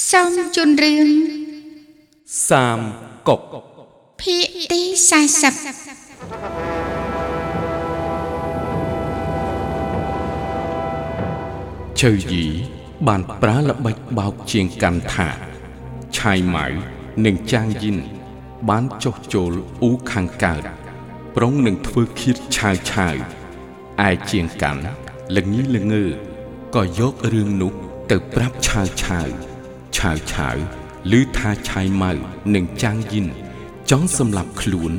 សូមជូនរឿងសាមគកភាគទី40ជើយីបានប្រើល្បិចបោកជាងកាន់ថាឆាយម៉ៅនិងចាងយិន បានចុះចូលអ៊ូខាងកើតប្រុងនឹងធ្វើឃាតឆាវឆាវឯជាងកាន់ល្ងីល្ងើក៏យករឿងនោះទៅប្រាប់ឆាវឆាវ ឆាវឆាវឮថាឆាយម៉ៅនិងចាងយិនចង់សម្លាប់ខ្លួន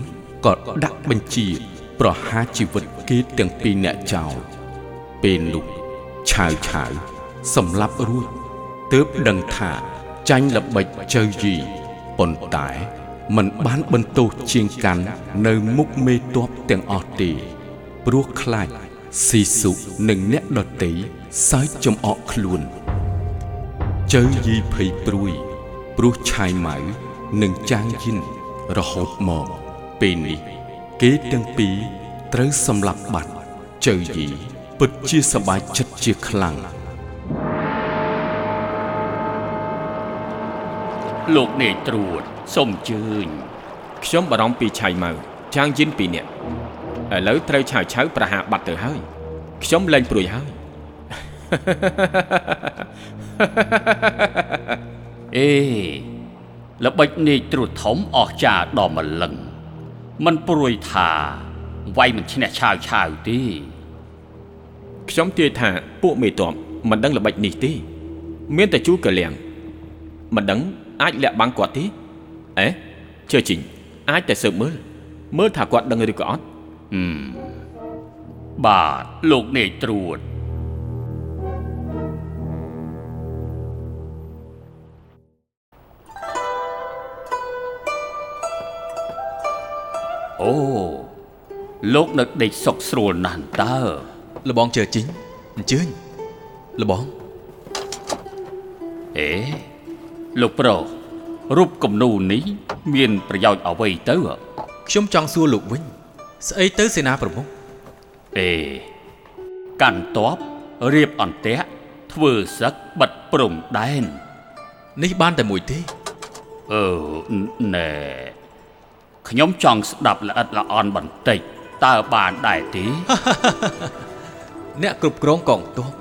ក៏ដាក់បញ្ជា ប្រហារជីវិតគេទាំងពីរអ្នកចោលពេលនោះឆាវឆាវសម្លាប់រួចទើបដឹងថាចាញ់ល្បិចជើយីប៉ុន្តែมันបានបន្ទោសជាងកាន់នៅមុខមេតបទាំងអស់ទេព្រោះខ្លាចស៊ីសុនិងអ្នកដតីសើចចំអកខ្លួន ជើយីភ័យព្រួយ ព្រោះឆាយម៉ៅនិងចាងយិនរហូតមកពេលនេះគេទាំងពីរត្រូវសម្លាប់បាត់ជើយីពិតជាសប្បាយចិត្តជាខ្លាំងលោកនាយត្រួតសូមអញ្ជើញខ្ញុំបារម្ភពីឆៃម៉ៅចាងយិនពីរនាក់ឥឡូវត្រូវឆាវឆាវប្រហារបាត់ទៅហើយខ្ញុំលែងព្រួយហើយ អេល្បិចនាយត្រួតធំអស់ចាដល់ម្លឹងมันព្រួយថាវាយមិនឈ្នះឆាវឆាវទេខ្ញុំទាយថាពួកមេតបមិនដឹងល្បិចនេះទេ មានតែជួកលៀងមិនដឹងអាចលាក់បាំងគាត់ទេអេជឿជីងអាចតែស៊ើបមើលមើលថាគាត់ដឹងឬក៏អត់ហឹមបាទលោកនាយត្រួត លោកនៅដេកសុកស្រួលណាស់តើលបងជើជីងអញ្ជើញលបងអេលោកប្រុសរូបគំនូរនេះមានប្រយោជន៍អ្វីទៅខ្ញុំចង់សួរលោកវិញ ស្អីទៅសេនាប្រមុខអេកាន់តបរៀបអន្ទាក់ធ្វើសឹកបិទព្រំដែន នេះបានតែមួយទេអឺណែខ្ញុំចង់ស្ដាប់ល្អិតល្អន់បន្តិច តើបានដែរទេអ្នកគ្រប់គ្រងកងទ័ព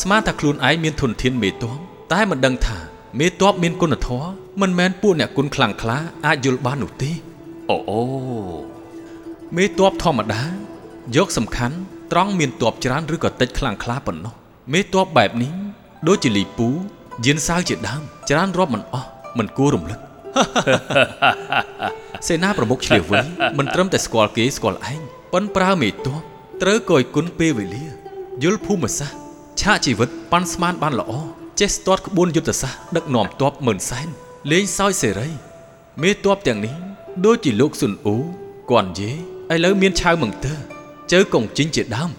ស្មានថាខ្លួនឯងមានធនធានមេតបតែមិនដឹងថាមេតបមានគុណធម៌មិនមែនពួកអ្នកគុណខ្លាំងក្លាអាចយល់បាននោះទេអូអូមេតបធម្មតា យកសំខាន់ត្រង់មានតបច្រើនឬក៏តិចខ្លាំងក្លាប៉ុណ្ណោះមេតបបែបនេះដូចជាលីពូយានសាវជាដើមច្រើនរាប់មិនអស់មិនគួររំលឹកសេនាប្រមុខឆ្លៀវវៃមិនត្រឹមតែស្គាល់គេស្គាល់ឯង ប៉ុនប្រើមេតបត្រូវកយគុណពេលវេលាយល់ភូមិសាស្ត្រឆាកជីវិតប៉ាន់ស្មានបានល្អចេះស្ទាត់ក្បួនយុទ្ធសាស្ត្រដឹកនាំទ័ពម៉ឺនសែនលេងសើចសេរីមេតបទាំងនេះដូចជាលោកស៊ុនអ៊ូគួនយេឥឡូវមានឆៅមង្ទើជើកងជីងជាដើម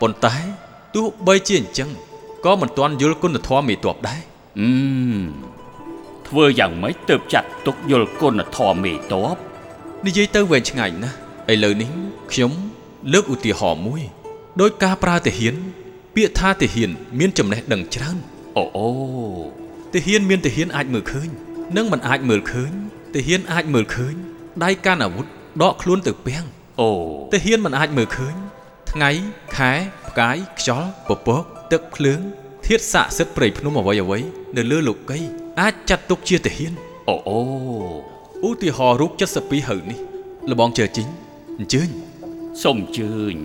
ប៉ុន្តែទោះបីជាអញ្ចឹងក៏មិនទាន់យល់គុណធម៌មេតបដែរអឺមធ្វើយ៉ាងម៉េចទើបចាត់ទុកយល់គុណធម៌មេតប និយាយទៅវែងឆ្ងាយណាស់ឥឡូវនេះខ្ញុំលើកឧទាហរណ៍មួយដោយការប្រើទាហាន ពាក្យថាទាហាន មានចំណេះដឹងច្រើនអូអូទាហានមានទាហានអាចមើលឃើញនិងមិនអាចមើលឃើញទាហានអាចមើលឃើញដៃកាន់អាវុធដកខ្លួនទៅពាំងអូទាហានមិនអាចមើលឃើញ ថ្ងៃខែផ្កាយខ្យល់ពពកទឹកភ្លើងធាតុស័ក្តិសិទ្ធិព្រៃភ្នំអ្វីអ្វីៗនៅលើលោកីយអាចចាត់ទុកជាទាហានអូអូ ឧទាហរណ៍រូប72ហើយនេះលបងជើជីងអញ្ជើញ សូមអញ្ជើញ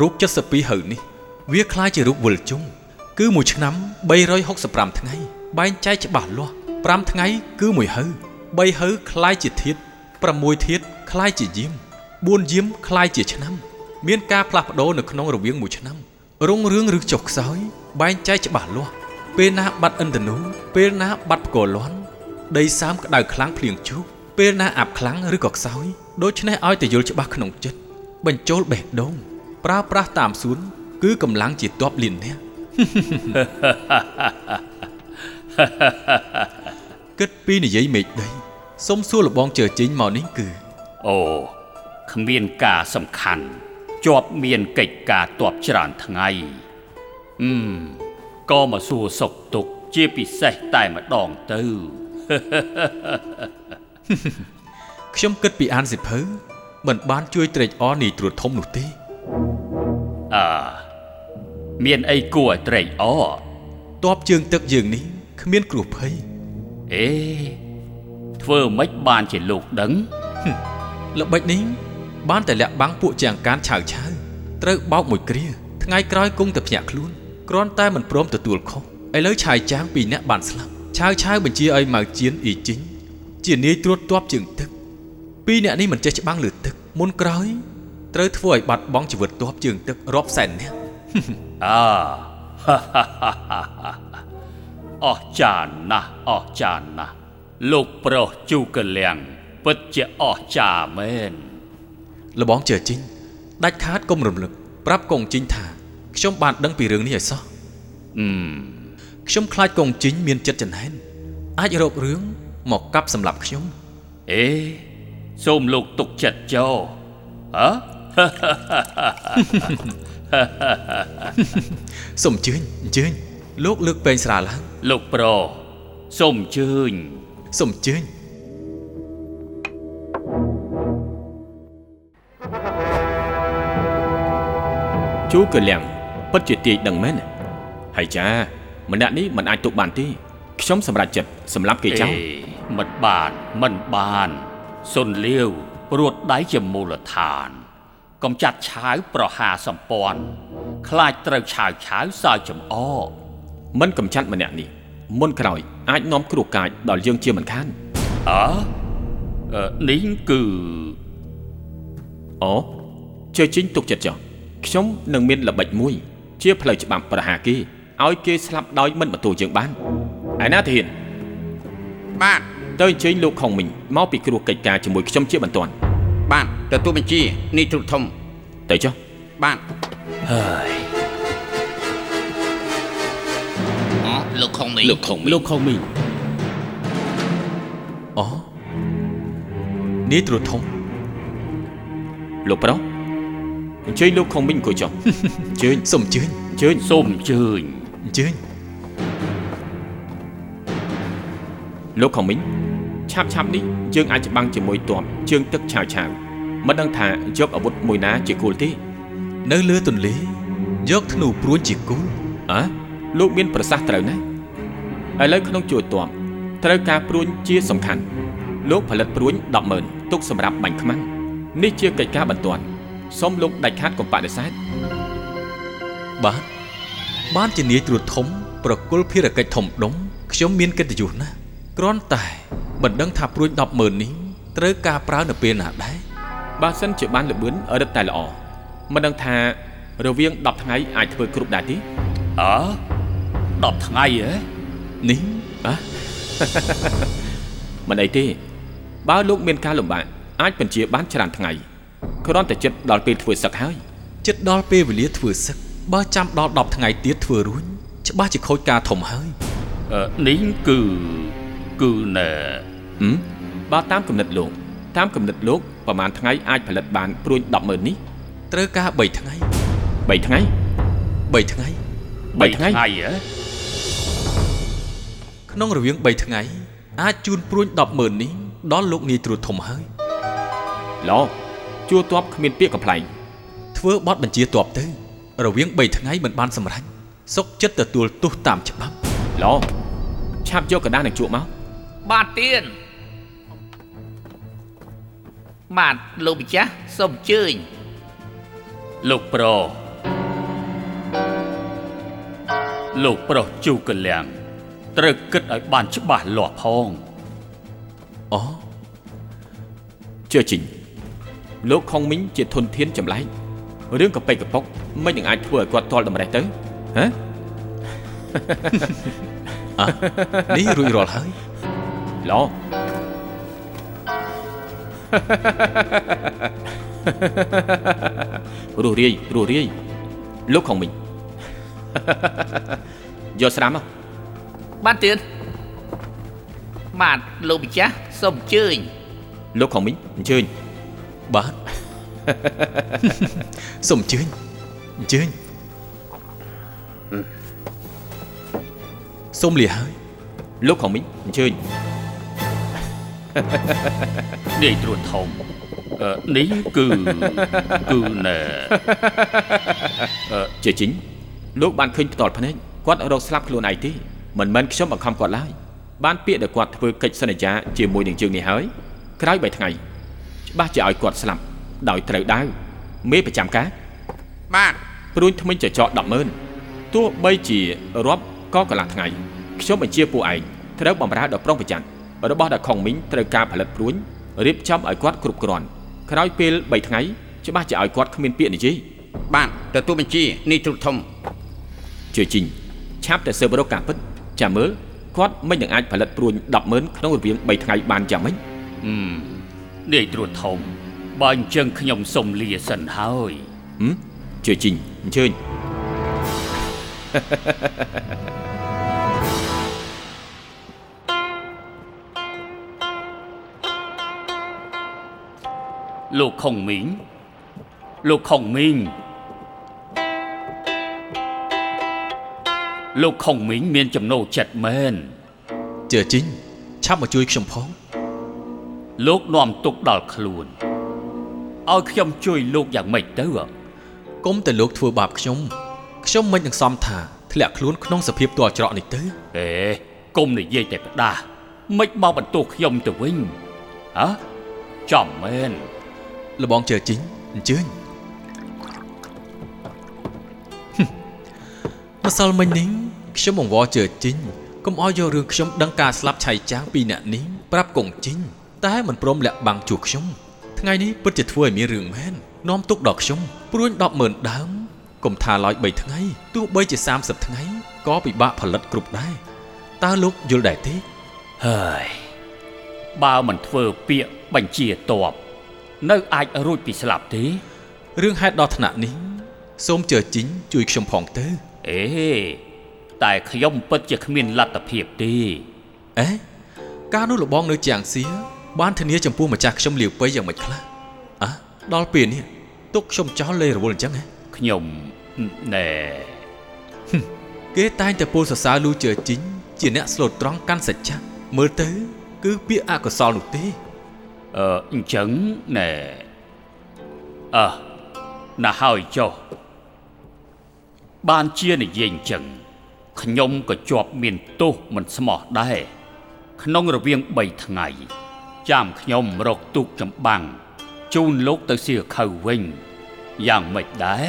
រូប72ហើយនេះ វាคล้ายជារូបវិលជុំគឺមួយឆ្នាំ365ថ្ងៃបែងចែកច្បាស់លាស់5ថ្ងៃគឺមួយហៅ3ហៅคล้ายជាធាត6ធាតคล้ายជាយាម4យាមคล้ายជាឆ្នាំ មានការផ្លាស់ប្ដូរនៅក្នុងរវាងមួយឆ្នាំរុងរឿងឬចុះខ្សោយបែងចែកច្បាស់លាស់ពេលណាបាត់ឥន្ទនូពេលណាបាត់ផ្គរលាន់ ដីសើមក្តៅខ្លាំងភ្លៀងជោគពេលណាអាប់ខ្លាំងឬក៏ខ្សោយដូច្នេះឲ្យតែយល់ច្បាស់ក្នុងចិត្តបញ្ចូលបេះដូងប្រើប្រាស់តាមសួនគឺកម្លាំងជាតបលៀនអ្នកគិតពីនិយាយមេឃដីសុំសួរលបងជើជីងមកនេះគឺអូគ្មានការសំខាន់ជាប់មានកិច្ចការតបច្រើនថ្ងៃអឺមក៏មកសួរសុខទុក្ខជាពិសេសតែម្ដងទៅ ខ្ញុំគិតពីអានសិភៅមិនបានជួយត្រេកអរនាយត្រួតធំនោះទេអើមានអីគួរឲ្យត្រេកអរតបជើងទឹកយើងនេះគ្មានគ្រោះភ័យអេធ្វើម៉េចបានជាលោកដឹងល្បិចនេះបានតែលាក់បាំងពួកជាងការឆាវឆាវត្រូវបោកមួយគ្រាថ្ងៃក្រោយគង់តែភ្ញាក់ខ្លួនគ្រាន់តែមិនព្រមទទួលខុសឥឡូវឆាយចាងពីរនាក់បានស្លាប់ ឆាវឆាវបញ្ជាឲ្យម៉ៅជៀនអ៊ីជីងជានាយត្រួតតបជើងទឹកពីរនាក់នេះមិនចេះច្បាំងលើទឹកមុនក្រោយត្រូវធ្វើឲ្យបាត់បង់ជីវិតតបជើងទឹករាប់សែននាក់អើអស់ចារ្យណាស់អស់ចារ្យណាស់លោកប្រុសជូកលៀងពិតជាអស់ចារ្យមែនលបងជើជីងដាច់ខាតកុំរំលឹកប្រាប់កងជីងថាខ្ញុំបានដឹងពីរឿងនេះឲ្យសោះអឺម ខ្ញុំខ្លាចកងជីងមានចិត្តចំណែនអាចរករឿងមកកាប់សម្លាប់ខ្ញុំអេសូមលោកទុកចិត្តចោហ៎សូមអញ្ជើញអញ្ជើញលោកលើកពេងស្រាឡើងលោកប្រុសសូមអញ្ជើញសូមអញ្ជើញជូកលៀងពិតជាទាយដឹងមែនហើយចា ម្នាក់នេះមិនអាចទុកបានទេខ្ញុំសម្រេចចិត្តសម្លាប់គេចោលអេមិនបានមិនបានសុនលាវរួតដៃជាមូលដ្ឋានកំចាត់ឆាវប្រហារសម្ព័ន្ធខ្លាចត្រូវឆាវឆាវសើចចំអកមិនកំចាត់ម្នាក់នេះមុនក្រោយអាចនាំគ្រោះកាចដល់យើងជាមិនខានអើអឺនេះគឺអូជើជីងទុកចិត្តចុះខ្ញុំនឹងមានល្បិចមួយ ជាផ្លូវច្បាប់ប្រហារគេ ឲ្យគេស្លាប់ដោយមិនបន្ទោយើងបានឯណាធានបាទទៅអញ្ជើញលោកខុងមីងមកពីគ្រោះកិច្ចការជាមួយខ្ញុំជាបន្ទាន់បាទទទួលបញ្ជានេះទ្រុតធំទៅចុះបាទហើយអូលោកខុងមីលោកខុងមីងលោកខុងមីងអូនាយត្រួតធំលោកប្រុសអញ្ជើញលោកខុងមីងអង្គុយចុះអញ្ជើញសូមអញ្ជើញអញ្ជើញសូមអញ្ជើញ អញ្ជើញលោកខុងមីងឆាប់ឆាប់នេះយើងអាចច្បាំងជាមួយទ័ពជើងទឹកឆាវឆាវមិនដឹងថាយកអាវុធមួយណាជាគោលទេ នៅលើទន្លេយកធ្នូព្រួញជាគូលអើលោកមានប្រសាសន៍ត្រូវណាស់ឥឡូវក្នុងជួរទ័ពត្រូវការព្រួញជាសំខាន់លោកផលិតព្រួញ100,000ទុកសម្រាប់បាញ់ខ្មាំងនេះជាកិច្ចការបន្ទាន់សូមលោកដាច់ខាតកុំបដិសេធបាទ បានជានាយត្រួតធំ ប្រគល់ភារកិច្ចធំដុំខ្ញុំមានកិត្តិយសណាស់គ្រាន់តែមិនដឹងថាព្រួញ100000នេះត្រូវការប្រើនៅពេលណាដែរបើសិនជាបានលបឿនរឹតតែល្អមិនដឹងថារវាង10ថ្ងៃអាចធ្វើគ្រប់ដែរទេអើ10ថ្ងៃហ៎នេះអះមិនអីទេបើលោកមានការលំបាកអាចបញ្ជាបានច្រើនថ្ងៃគ្រាន់តែចិត្តដល់ពេលធ្វើសឹកហើយចិត្តដល់ពេលវេលាធ្វើសឹក បើចាំដល់10ថ្ងៃទៀតធ្វើរួញច្បាស់ជាខូចការធំហើយអឺនេះគឺគឺណែហឹមបើតាមគំនិតលោក តាមគំនិតលោកប្រហែលថ្ងៃអាចផលិតបានព្រួញ100,000នេះត្រូវការ3ថ្ងៃ3ថ្ងៃ3ថ្ងៃ3ថ្ងៃថ្ងៃហ៎ក្នុងរវាង3ថ្ងៃ អាចជូនព្រួញ100000នេះដល់លោកនាយត្រួតធំហើយឡជួរតបគ្មានពាក្យកំ pl ែងធ្វើបទបញ្ជាតបទៅ រវាង3ថ្ងៃមិនបានសម្រេចសុកចិត្តទទួលទោសតាមច្បាប់ ឡឆាប់យកกระดาษនឹងជក់មក បាទទៀនបាទលោកម្ចាស់សូមអញ្ជើញ លោកប្រុសលោកប្រុសជូកលៀងត្រូវគិតឲ្យបានច្បាស់លាស់ផង អូ ជឿជីងលោកខុងមីងជាធនធានចម្លែក រឿងកប៉ិកកប៉ុកមិននឹងអាចធ្វើឲ្យគាត់ទាល់តម្រេះទៅហ៎អ่ะនេះរួចរាល់ហើយឡរស់រាយរស់រាយលោកខុងមីងយកស្រាមមកបាទទៀនបាទលោកម្ចាស់សូមអញ្ជើញលោកខុងមីងអញ្ជើញបាទ សូមអញ្ជើញអញ្ជើញសូមលាហើយលោកខុងមីងអញ្ជើញនាយត្រួតធំអឺនេះគឺគឺណែជាជីងលោកបានឃើញផ្ទាល់ភ្នែកគាត់រកស្លាប់ខ្លួនឯងទេមិនមែនខ្ញុំបង្ខំគាត់ឡើយបានពាក្យដែលគាត់ធ្វើកិច្ចសន្យាជាមួយនឹងយើងនេះហើយក្រោយ3ថ្ងៃច្បាស់ជាឲ្យគាត់ស្លាប់ ដោយត្រូវដាវមេប្រចាំការបាទព្រួញថ្មិញចចក100000ទោះបីជារាប់ក៏កន្លះថ្ងៃខ្ញុំបញ្ជាពួកឯងត្រូវបំរើដល់ប្រុងប្រយ័ត្នរបស់ដែលខុងមីងត្រូវការផលិតព្រួញរៀបចំឲ្យគាត់គ្រប់គ្រាន់ក្រោយពេល3ថ្ងៃច្បាស់ជាឲ្យគាត់គ្មានពាក្យនិយាយបាទទទួលបញ្ជានេះទ្រុឌធំជឿជីងឆាប់តែស៊ើបរកការពិតចាំមើលគាត់មិននឹងអាចផលិតព្រួញ100000ក្នុងរវាង3ថ្ងៃបានយ៉ាងម៉េចហឹមនាយត្រួតធំ បើអញ្ចឹងខ្ញុំសុំលាសិនហើយហឹមជឿជីងអញ្ជើញលោកខុងមីងលោកខុងមីងលោកខុងមីងមានចំណូលចិត្តមែនជើជីងឆាប់មកជួយខ្ញុំផងលោកនាំទុកដល់ខ្លួន ឲ្យខ្ញុំជួយលោកយ៉ាងម៉េចទៅគុំតែលោកធ្វើបាបខ្ញុំខ្ញុំមិននឹងសមថាធ្លាក់ខ្លួនក្នុងសភាពទាល់ច្រកនេះទៅអេគុំនិយាយតែផ្ដាស់មិនមកបន្ទោសខ្ញុំទៅវិញហ៎ចំមែនលបងជើជីងអញ្ជើញហឹមម្សិលមិញនេះខ្ញុំបង្វល់ជើជីងកុំឲ្យយករឿងខ្ញុំដឹងការស្លាប់ឆៃចាងពីអ្នកនេះប្រាប់កងជីងតែមិនព្រមលាក់បាំងជួសខ្ញុំ ថ្ងៃនេះពិតជាធ្វើឲ្យមានរឿងមែននាំទុកដល់ខ្ញុំព្រួញ100000ដើមកុំថាឡើយ3ថ្ងៃទោះបីជា30ថ្ងៃក៏ពិបាកផលិតគ្រប់ដែរតើលោកយល់ដែរទេហើយបើមិនធ្វើពាក្យបញ្ជាតបនៅអាចរួចពីស្លាប់ទេរឿងហេតុដល់ថ្នាក់នេះសូមជើជីងជួយខ្ញុំផងទៅអេតែខ្ញុំពិតជាគ្មានលទ្ធភាពទេអេការនោះលបងនៅជាងសៀ បានធានាចំពោះម្ចាស់ខ្ញុំលាវពៃយ៉ាងម៉េចខ្លះអះដល់ពេលនេះទុកខ្ញុំចោលលេរវល់អញ្ចឹងហ៎ខ្ញុំណែគេតែងតែពោលសរសើរលូជើជីងជាអ្នកស្លូតត្រង់កាន់សច្ចៈមើលទៅ គឺពាក្យអកុសលនោះទេអឺអញ្ចឹងណែអើណាស់ហើយចុះបានជានិយាយអញ្ចឹងខ្ញុំក៏ជាប់មានទោសមិនស្មោះដែរក្នុងរវាង3ថ្ងៃ ចាំខ្ញុំរកទូកចម្បាំងជូនលោកទៅសៀខៅវិញយ៉ាងម៉េចដែរ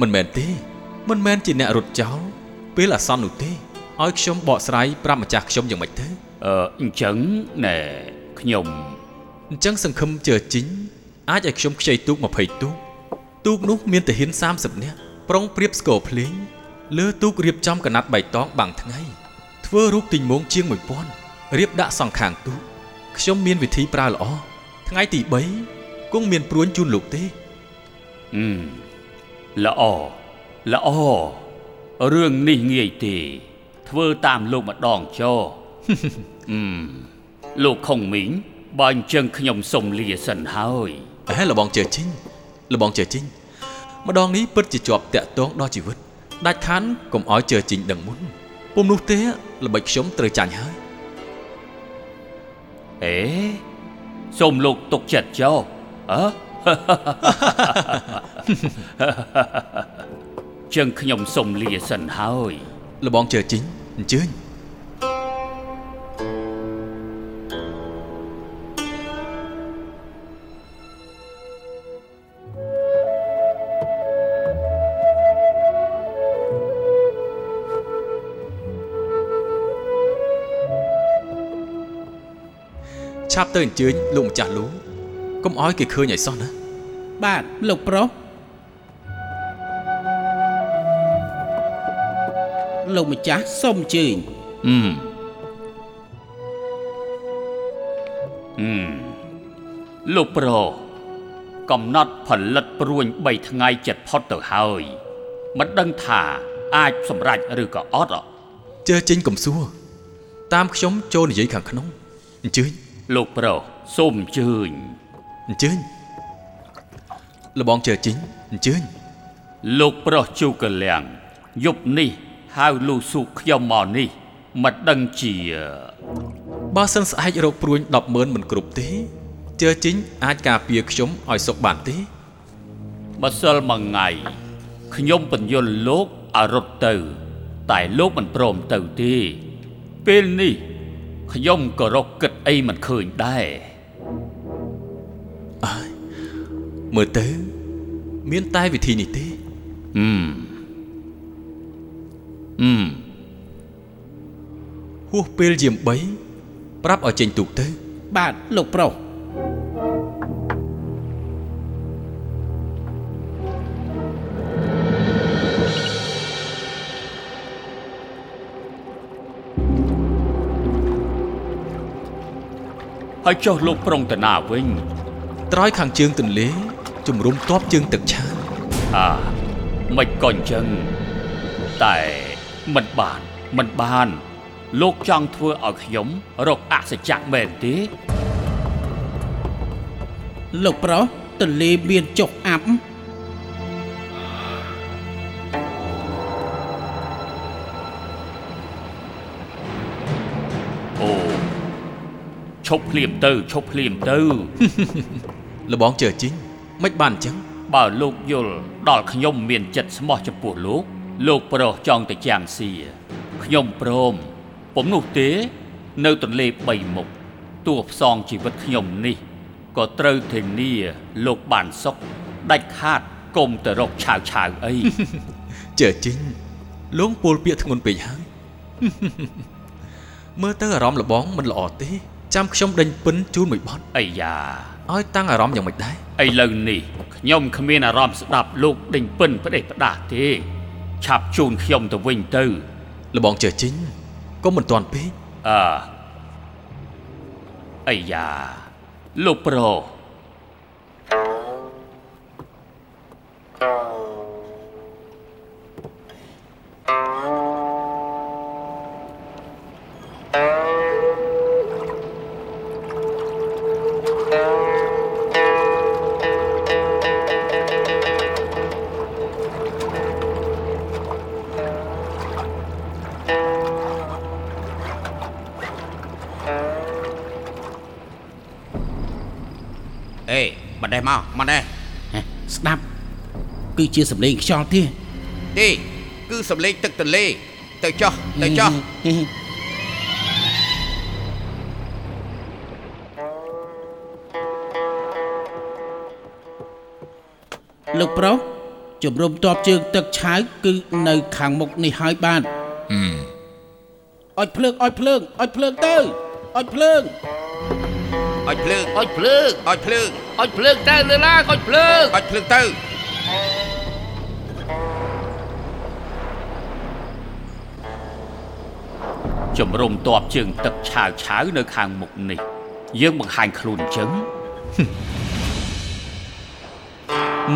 មិនមែនទេ មិនមែនជាអ្នករត់ចោលពេលអាសន្ននោះទេឲ្យខ្ញុំបកស្រាយប្រាប់ម្ចាស់ខ្ញុំយ៉ាងម៉េចទៅអឺអញ្ចឹងណែខ្ញុំអញ្ចឹងសង្ឃឹមជើជីងអាចឲ្យខ្ញុំខ្ចីទូក20ទូកទូកនោះមានទាហាន30នាក់ប្រុងប្រៀបស្គរភ្លេងលើទូករៀបចំកណាត់បៃតងបាំងថ្ងៃធ្វើរូបទីងមងជាង1000 រៀបដាក់សងខាងទូកខ្ញុំមានវិធីប្រើល្អថ្ងៃទី3គង់មានព្រួញជូនលោកទេអឺល្អល្អរឿងនេះងាយទេ ធ្វើតាមលោកម្ដងចុះអឺលោកខុងមីងបើអញ្ចឹងខ្ញុំសុំលាសិនហើយអេលបងជើជីងលបងជើជីងម្ដងនេះពិតជាជាប់តាក់ទងដល់ជីវិតដាច់ខានកុំឲ្យជើជីងដឹងមុនពុំនោះទេល្បិចខ្ញុំត្រូវចាញ់ហើយ អេសូមលោកទុកចិត្តចុះអើចឹងខ្ញុំសុំលាសិនហើយលបងជើជីងអញ្ជើញ ប់ទៅអញ្ជើញលោកម្ចាស់លូកុំឲ្យគេឃើញឲ្យសោះណាបាទលោកប្រុសលោកម្ចាស់សូមអញ្ជើញអឺមអឺមលោកប្រុសកំណត់ផលិតព្រួញ3ថ្ងៃចិត្តផុតទៅហើយមិនដឹងថាអាចសម្រេចឬក៏អត់ហ៎ជើចេញកំសួរតាមខ្ញុំចូលនិយាយខាងក្នុងអញ្ជើញ លោកប្រុសសូមអញ្ជើញអញ្ជើញលបងជើចេញអញ្ជើញលោកប្រុសជូកលៀងយប់នេះហៅលូស៊ូខ្ញុំមកនេះមិនដឹងជាបើសិនស្អែករកព្រួញ100000មិនគ្រប់ទេជើជីងអាចការពារខ្ញុំឲ្យសុខបានទេម្សិលមួយថ្ងៃខ្ញុំបញ្យល់លោកឲ្យរត់ទៅ តែលោកមិនព្រមទៅទេពេលនេះខ្ញុំក៏រកគិត អីមិនឃើញដែរមើលទៅ មានតែវិធីនេះទេអឺមអឺមហួសពេលយាម3ប្រាប់ឲ្យចេញទូកទៅ បាទលោកប្រុស ហើយចុះលោកប្រុងតាណាវិញត្រោយខាងជើងទន្លេជំរុំតបជើងទឹកឆានអាមិនក៏អញ្ចឹងតែមិនបានមិនបាន លោកចង់ធ្វើឲ្យខ្ញុំរកអសច្ចៈមែនទេលោកប្រុសទន្លេមានចុះអាប់ ឈប់ភ្លាមទៅឈប់ភ្លាមទៅលបងជើជីងមិនបានអញ្ចឹងបើលោកយល់ដល់ខ្ញុំមានចិត្តស្មោះចំពោះលោក លោកប្រុសចង់ទៅចាំងសៀខ្ញុំព្រមពុំនោះទេ នៅទន្លេបីមុខទោះផ្សងជីវិតខ្ញុំនេះក៏ត្រូវធានាលោកបានសុខដាច់ខាតកុំទៅរកឆាវឆាវអីជើជីងលងពលពាកធ្ងន់ពេកហើយមើលទៅអារម្មណ៍លបងមិនល្អទេ ចាំខ្ញុំដេញពិនជូនមួយបត់អាយ៉ាឲ្យតាំងអារម្មណ៍យ៉ាងម៉េចដែរឥឡូវនេះខ្ញុំគ្មានអារម្មណ៍ស្ដាប់លោកដេញពិនផ្ដេសផ្ដាសទេ ឆាប់ជូនខ្ញុំទៅវិញទៅលបងជើជីងកុំមិនតាន់ពេកអើអាយ៉ាលោកប្រុ មិនដែរមកមិនដែរស្ដាប់ គឺជាសម្លេងខ្យល់ទេទេគឺសំលេងទឹកទន្លេទៅចោះទៅចោះលោកប្រុសជំរុំតបជើងទឹកឆាវគឺនៅខាងមុខនេះហើយបាទអុចភ្លើងអុចភ្លើងអុចភ្លើងទៅអុចភ្លើងអុចភ្លើងអុចភ្លើងអុចភ្លើង អុចភ្លើងទៅលើឡាអុចភ្លើងអុចភ្លើងទៅជំរុំតបជើងទឹកឆាវឆាវនៅខាងមុខនេះ យើងបង្ហាញខ្លួនអញ្ចឹង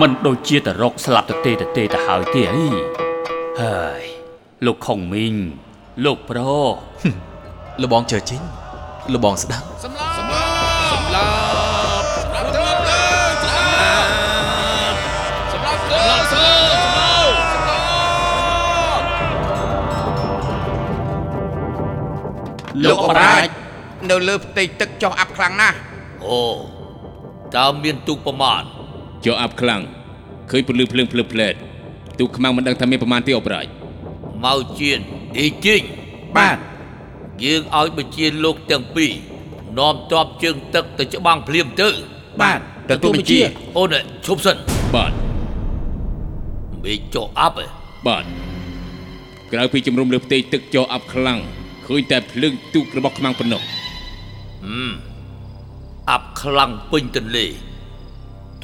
មិនដូចជាតរកស្លាប់ទៅទេទៅទេទៅហើយទេអីហើយលោកខុងមីងលោកប្រុសលបងជើជីងលបងស្ដាប់ លោកអប្រាជនៅលើផ្ទៃទឹកចោះអាប់ខ្លាំងណាស់អូតើមានទូកប្រមាណចុះអាប់ខ្លាំងឃើញពលឺភ្លើងភ្លើងផ្លែតទូកខ្មាំងមិនដឹងថាមានប្រមាណទេអបរាជម៉ៅជៀនអ៊ីជីងបាទយើងឲ្យបញ្ជាលោកទាំងពីរនាំទ័ពជើងទឹកទៅច្បាំងភ្លាមទៅ បាទទទួលបញ្ជាអូនឈប់សិនបាទមេចុះអាប់ឯងបាទក្រៅពីជំរុំលើផ្ទៃទឹកចុះអាប់ខ្លាំង ឃើញតែភ្លើងទូករបស់ខ្មាំងប៉ុណ្ណោះអាប់ខ្លាំងពេញទន្លេ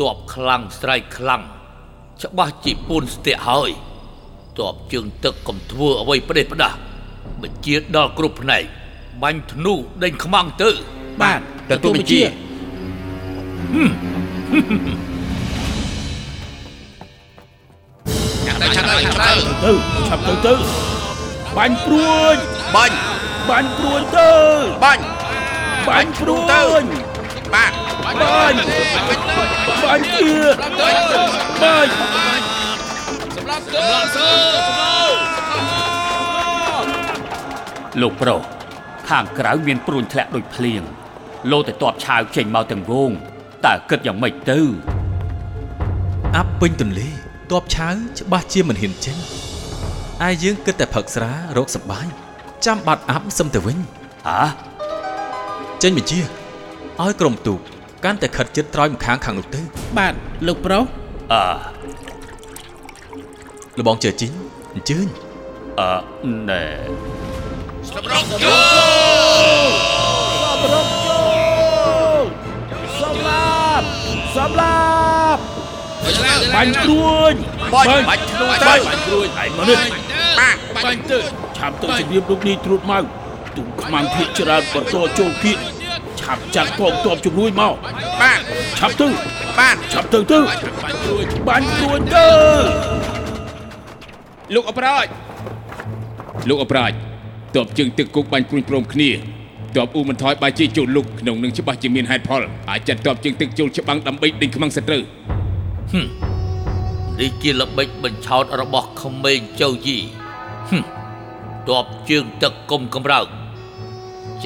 ទ័ពខ្លាំងស្រែកខ្លាំងច្បាស់ជាពូនស្ទាក់ហើយទ័ពជើងទឹកកុំធ្វើអ្វីប្រេះផ្ដាស់បញ្ជាដល់គ្រប់ផ្នែកបាញ់ធ្នូដេញខ្មាំងទៅ បាទទទួលបញ្ជាទៅឆាប់ទៅទៅបាញ់ព្រួយបាញ់ បាញ់ព្រួយទៅបាញ់បាញ់ព្រួយបាទបាញ់បាញ់ទៀតបាញ់លោកប្រុសខាងក្រៅមានព្រួញធ្លាក់ដូចភ្លៀងលោតែតបឆាវចេញមកទាំងវងតើគិតយ៉ាងម៉េចទៅអាប់ពេញទន្លេតបឆៅច្បាស់ជាមិនហ៊ានចេញឯយើងគិតតែផឹកស្រារកសប្បាយ ចាំបាត់អាប់សឹមទៅវិញហ៎ចេញបញ្ជាឲ្យក្រុមទូកកាន់តែខិតជិតត្រោយម្ខាងខាងនោះទៅបាទលោកប្រុសអឺលបងជើជីងអញ្ជើញអឺណែសម្រុកចូលសម្លាប់សម្លាប់បាញ់ព្រួយបាញ់បាញ់ធ្នូទៅបាញ់ព្រួយឯមនុស្សបាក់បាញ់ទៅ ឆាប់ទៅជំរាបលោកនេះត្រួតមកទុំខ្មាំងភៀកច្រើនបន្តចូលគៀកឆាប់ចាត់កងទ័ពជំនួយមកបាក់ឆាប់ទៅបាទឆាប់ទៅទៅបាញ់ព្រួយបាញ់ព្រួយទៅលោកអប្រាជលោកអប្រាជតបជើងទឹកគុកបាញ់ព្រួញព្រមគ្នាតបអ៊ូមិនថយបាយជាចូលលុកក្នុងនឹងច្បាស់ជាមានហេតុផលអាចចាត់តបជើងទឹកចូលច្បាំងដើម្បីដេញខ្មាំងសត្រូវនេះជាល្បិចបញ្ឆោតរបស់ក្មេងចៅយីហឹម តបជើងទឹកគុំកំរើក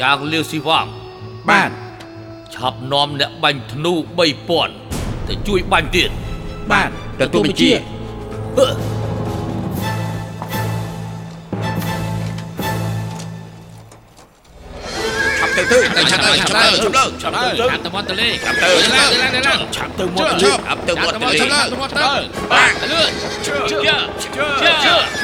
ចាងលាវស៊ីវាងបាទឆាប់នាំអ្នកបាញ់ធ្នូ3000ទៅជួយបាញ់ទៀតបាទទទួលបញ្ជាហឺឆាប់ទៅទៅឆាប់ទៅឆាប់ទៅឆាប់ទៅឆាប់ទៅទៅតាមមាត់ទន្លេឆាប់ទៅឡើងឡើងឡើងឆាប់ទៅមកលឿនឆាប់ទៅមាត់ទន្លេបាក់ឆាប់ទៅមកទន្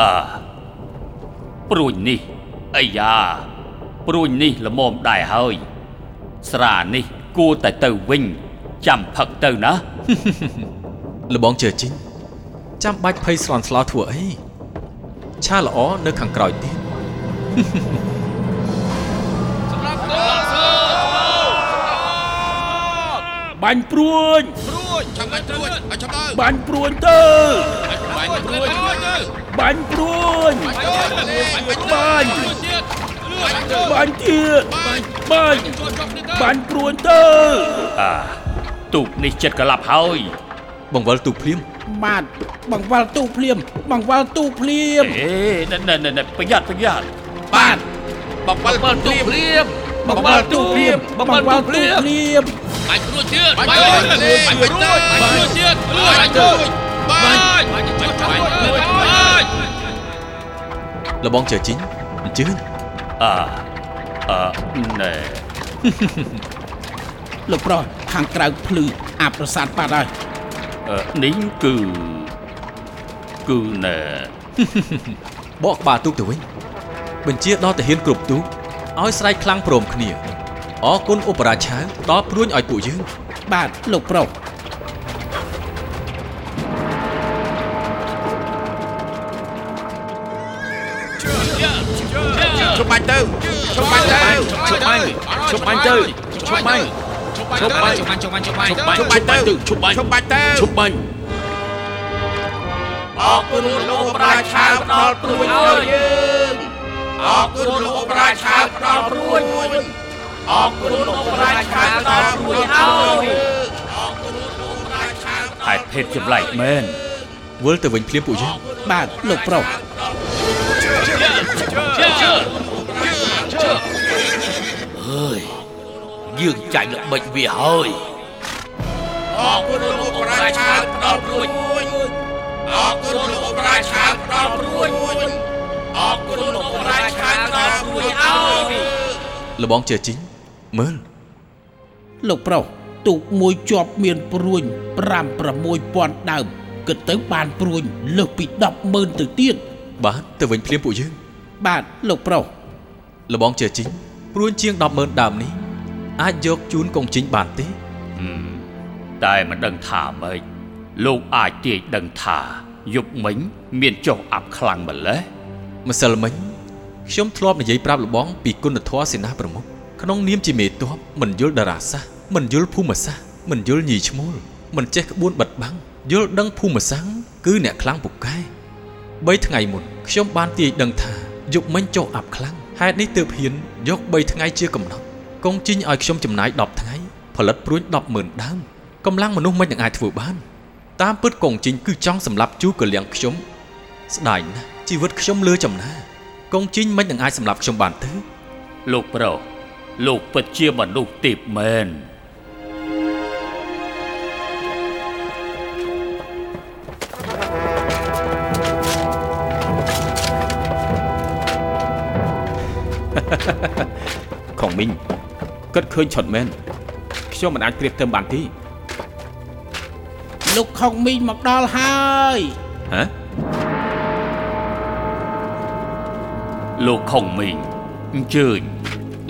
អើព្រួញនេះអាយ៉ាព្រួញនេះល្មមដែរហើយ ស្រានេះគួរតែទៅវិញ ចាំផឹកទៅណាលបងជើជីងចាំបាច់ភ័យស្លន់ស្លោធ្វើអីឆាល្អនៅខាងក្រោយទៀតបាញ់ព្រួយឆាប់បាញ់ព្រួយបាញ់ឆាប់ទៅបាញ់ព្រួយទៅបាញ់ព្រួយទៅ បាញ់ព្រួយបាញ់បាញ់បាញ់ទៀតបាញ់បាញ់ព្រួយទៅអើទូកនេះចិត្តក្លាប់ហើយ បង្វិលទូកភ្លាមបាទបង្វល់ទូភ្លាម បង្វល់ទូភ្លាមអេណែណែណែណែប្រយ័ត្នប្រយ័ត្នបាទបបិលទូភ្លាមបបិលទូភ្លាមបបិលទូភ្លាមភ្លាមបាញ់ព្រួយទៀតបាញ់ទៅទន្លេបាញ់ទៅបាញ់ព្រួយទៀតបាញ់ទៅបាញ់បាញ់បាញ់បាញ់បាញ់ លបងជើជីងអញ្ជើញអើអឺណែលោកប្រុសខាងក្រៅភ្លឺអាប្រសាទបាត់ហើយអឺនេះគឺគឺណែបកក្បាលទូកទៅវិញបញ្ជាដល់តាហ៊ានគ្រប់ទូកឲ្យស្រែកខ្លាំងព្រមគ្នាអរគុណឧបរាឆាវដល់ព្រួញឲ្យពួកយើងបាទលោកប្រុស ជប់បាញ់ទៅឈប់បាញ់ឈប់បាញ់ទៅឈប់បាញ់ឈប់បាញ់ឈប់បាញ់ឈប់បាញ់ឈប់បាញ់ជប់បាញ់ទៅជប់បាញ់ជប់បាញ់ទៅឈប់បាញ់អរគុណលោកប្រាឆាផ្ដល់ព្រួយឲ្យយើងអរគុណលោកប្រាឆាផ្ដល់ព្រួយអរគុណលោកប្រាឆាផ្ដល់ព្រួយឲ្យអរគុណលោកប្រាឆាហេតុភេទចម្លែកមែនវិលទៅវិញភ្លាមពួកយើងបាទលោកប្រុស ហើយយើងចាញ់ល្បិចវាហើយអរគុណលោកប្រាឆាផ្ដល់ព្រួយអរគុណលោកប្រាឆាផ្ដល់ព្រួយអរគុណលោកប្រាឆាផ្ដល់ព្រួយឲ្យលបងជើជីងមើលលោកប្រុសទូកមួយជាប់មានព្រួញ5 6000ដើមគិតទៅបានព្រួញលើសពី100,000ទៅទៀតបាទទៅវិញភ្លាមពួកយើងបាទលោកប្រុសលបងជើជីង ព្រួញជាង100000ដើមនេះ អាចយកជូនកងជីងបានទេហឹមតែមិនដឹងថាម៉េចលោកអាចទាយដឹងថាយប់មិញមានចុះអាប់ខ្លាំងម្ល៉េះម្សិលមិញខ្ញុំធ្លាប់និយាយប្រាប់លបងពីគុណធម៌សេនាប្រមុខក្នុងនាមជាមេទ័ពមិនយល់តារាសាស្ត្រមិនយល់ភូមិសាស្ត្រមិនយល់ញីឈ្មោលមិនចេះក្បួនបិទបាំងយល់ដឹងភូមិសាស្ត្រគឺអ្នកខ្លាំងពូកែ3ថ្ងៃមុនខ្ញុំបានទាយដឹងថាយុគមិញចុះអាប់ខ្លាំង ហេតុនេះទើបហ៊ានយក3ថ្ងៃជាកំណត់កងជីងឲ្យខ្ញុំចំណាយ10ថ្ងៃផលិតព្រួញ100000ដើមកម្លាំងមនុស្សមិននឹងអាចធ្វើបាន តាមពិតកងជីងគឺចង់សម្លាប់ជូកលៀងខ្ញុំ ស្ដាយណាស់ជីវិតខ្ញុំលើចំណាកងជីងមិននឹងអាចសម្លាប់ខ្ញុំបានទេលោកប្រុសលោកពិតជាមនុស្សទេពមែន ខុងមីងគិតឃើញឆុតមែនខ្ញុំមិនអាចប្រៀបផ្ទឹមបានទេលោកខុងមីងមកដល់ហើយហ៎លោកខុងមីងអញ្ជើញ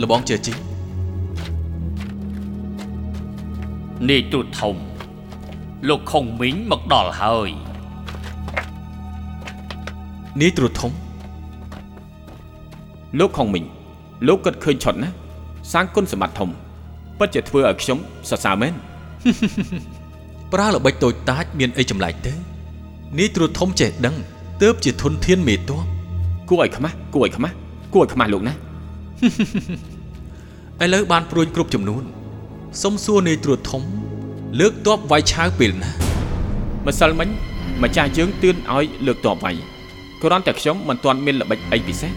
លបងជើជីងនាយទូតធំ លោកខុងមីងមកដល់ហើយនាយត្រួតធំលោកខុងមីង លោកគិតឃើញឆុតណាសាងគុណសម្បត្តិធំពិតជាធ្វើឲ្យខ្ញុំសរសើរមែនប្រើល្បិចតូចតាចមានអីចម្លែកទេនាយត្រួតធំចេះដឹងទើបជាធនធានមេទ័ពគួរឲ្យខ្មាស់គួរឲ្យខ្មាស់គួរឲ្យខ្មាស់លោកណាឥឡូវបានព្រួយគ្រប់ចំនួនសុំសួរនាយត្រួតធំ លើកតបវាយឆាវពេលណាម្សិលមិញម្ចាស់យើងទឿនឲ្យលើកតបវាយគ្រាន់តែខ្ញុំមិនទាន់មានល្បិចអីពិសេស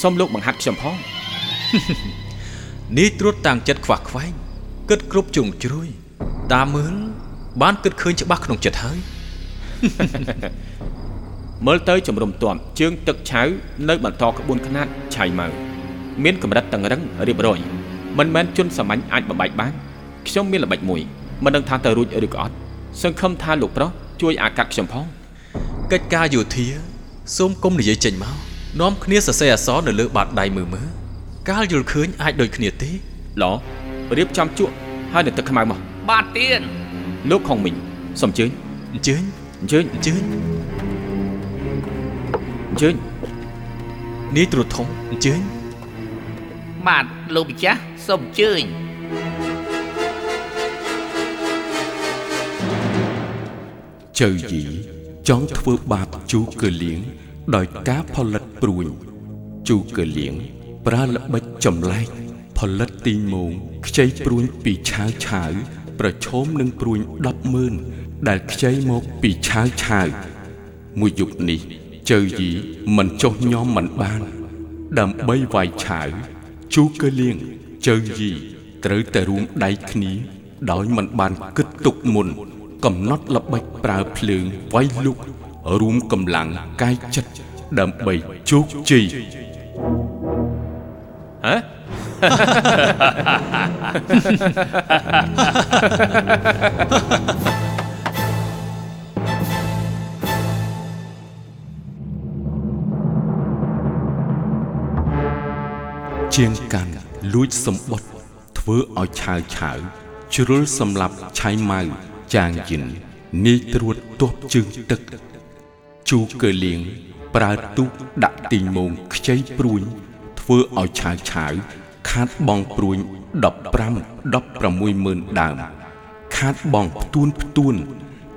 សូមលោកបង្ហាត់ខ្ញុំផង នាយត្រួតតាំងចិត្តខ្វះខ្វែងគិតគ្រប់ជ្រុងជ្រោយតាមមើលបានគិតឃើញច្បាស់ក្នុងចិត្តហើយមើលទៅជំរុំទាំជើងទឹកឆៅនៅបន្តក្បួនខ្នាតឆៃម៉ៅមានកម្រិតតឹងរឹងរៀបរយមិនមែនជន់សាមញ្ញអាចបបែកបានខ្ញុំមានល្បិចមួយមិនដឹងថាទៅរួចឬក៏អត់សង្ឃឹមថាលោកប្រុសជួយអាកាត់ខ្ញុំផងកិច្ចការយោធាសូមគុំនិយាយចេញមកនាំគ្នាសរសេរអក្សរនៅលើបាតដៃមើលមើល កាលយល់ឃើញអាចដូចគ្នាទេឡរៀបចំជក់ហើយនៅទឹកខ្មៅមកបាទទៀនលោកខុងមីងសូមជើញអញ្ជើញអញ្ជើញអញ្ជើញអញ្ជើញនាយត្រួតធំអញ្ជើញបាទលោកម្ចាស់សូមអញ្ជើញជើយីចង់ធ្វើបាបជូកលៀងដោយការផលិតព្រួញជូកលៀង ប្រើល្បិចចម្លែកផលិតទីងមងខ្ចីព្រួញពីឆាវឆាវប្រឈមនឹងព្រួញ100000ដែលខ្ចីមកពីឆាវឆាវមួយយប់នេះជើយីមិនចុះញោមមិនបាន ដើម្បីវាយឆាវជូកលៀងជើយីត្រូវតែរួមដៃគ្នា ដោយមិនបានគិតទុកមុន កំណត់ល្បិចប្រើភ្លើងវាយលុករួមកម្លាំងកាយចិត្តដើម្បីជោគជ័យហ៎ ជាងកាន់លួចសម្បត្តិធ្វើឲ្យឆាវឆាវជ្រុលសម្លាប់ឆៃម៉ៅចាងយិននាយត្រួតទប់ជើងទឹកជូកើលៀងប្រើទូកដាក់ទីងមងខ្ចីព្រួញ ធ្វើឲ្យឆាវឆាវខាតបងព្រួញ15 16ម៉ឺនដើមខាតបងផ្ទួនផ្ទួន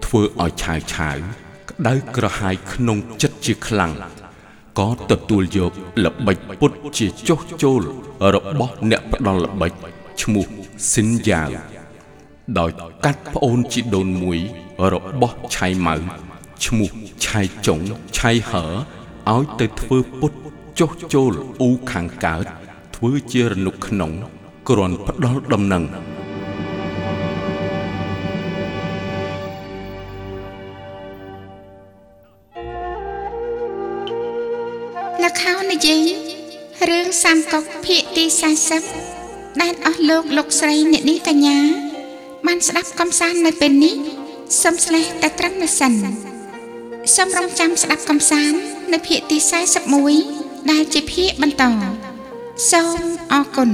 ធ្វើឲ្យឆាវឆាវក្តៅក្រហាយក្នុងចិត្តជាខ្លាំងក៏ទទួលយកល្បិចពុតជាចុះចូលរបស់អ្នកផ្ដល់ល្បិចឈ្មោះស៊ីនយ៉ាវដោយកាត់ប្អូនជីដូនមួយរបស់ឆៃម៉ៅឈ្មោះឆៃចុងឆៃហឺឲ្យទៅធ្វើពុត ចុះចូលអ៊ូខាងកើតធ្វើជារនុកក្នុងគ្រាន់ផ្ដល់ដំណឹងលខោនិយាយរឿងសាមកុកភាគទី40ដែលអស់លោកលោកស្រីអ្នកនេះកញ្ញាបានស្ដាប់កំសាន្តនៅពេលនេះសូមស្លេះតែត្រឹមនេះសិនសូមរងចាំស្ដាប់កំសាន្តនៅភាគទី41 ដែលជាភាគបន្តសូមអរគុណ